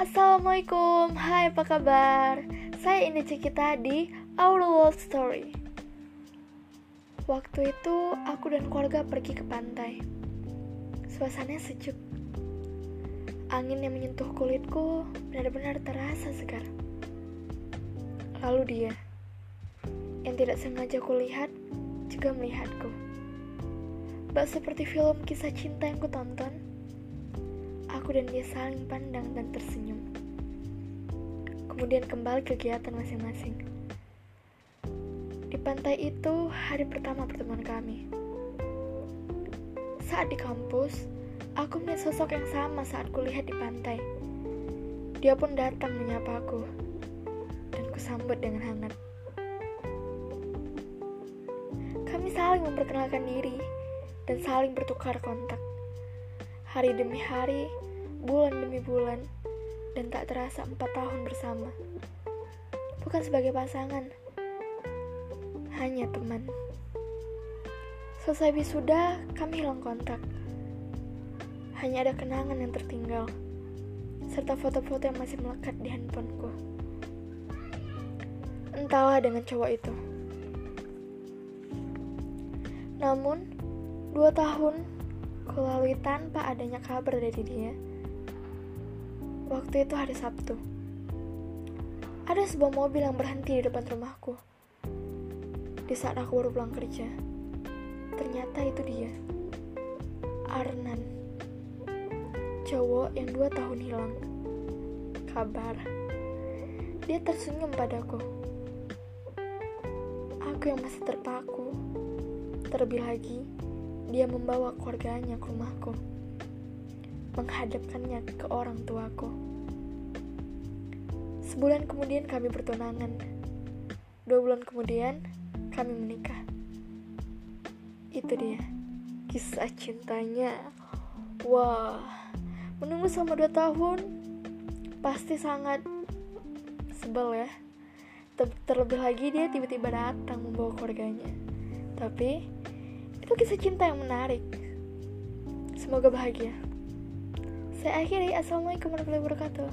Assalamualaikum, hai apa kabar? Saya ini Cikita di Our World Story. Waktu itu aku dan keluarga pergi ke pantai. Suasananya sejuk. Angin yang menyentuh kulitku benar-benar terasa segar. Lalu dia Yang tidak sengaja kulihat juga melihatku. Bak seperti film kisah cinta yang kutonton Aku dan dia saling pandang dan tersenyum. Kemudian kembali kegiatan masing-masing. Di pantai itu hari pertama pertemuan kami. Saat di kampus, aku melihat sosok yang sama saat kulihat di pantai. Dia pun datang menyapaku, dan kusambut dengan hangat. Kami saling memperkenalkan diri dan saling bertukar kontak. Hari demi hari, bulan demi bulan, dan tak terasa empat tahun bersama. Bukan sebagai pasangan, hanya teman. Selesai wisuda, kami hilang kontak. Hanya ada kenangan yang tertinggal, serta foto-foto yang masih melekat di handphoneku. Entahlah dengan cowok itu. Namun, dua tahun kulalui tanpa adanya kabar dari dia. Waktu itu hari Sabtu. Ada sebuah mobil yang berhenti di depan rumahku. Di saat aku baru pulang kerja, ternyata itu dia. Arnan. Cowok yang dua tahun hilang. Kabar. Dia tersenyum padaku. Aku yang masih terpaku. Terlebih lagi, dia membawa keluarganya ke rumahku menghadapkannya ke orang tuaku. Sebulan kemudian kami bertunangan. Dua bulan kemudian kami menikah. Itu dia, kisah cintanya. Wah, menunggu selama dua tahun pasti sangat sebel ya. Terlebih lagi dia tiba-tiba datang membawa keluarganya. Tapi itu kisah cinta yang menarik. Semoga bahagia. Saya akhiri. Assalamualaikum warahmatullahi wabarakatuh.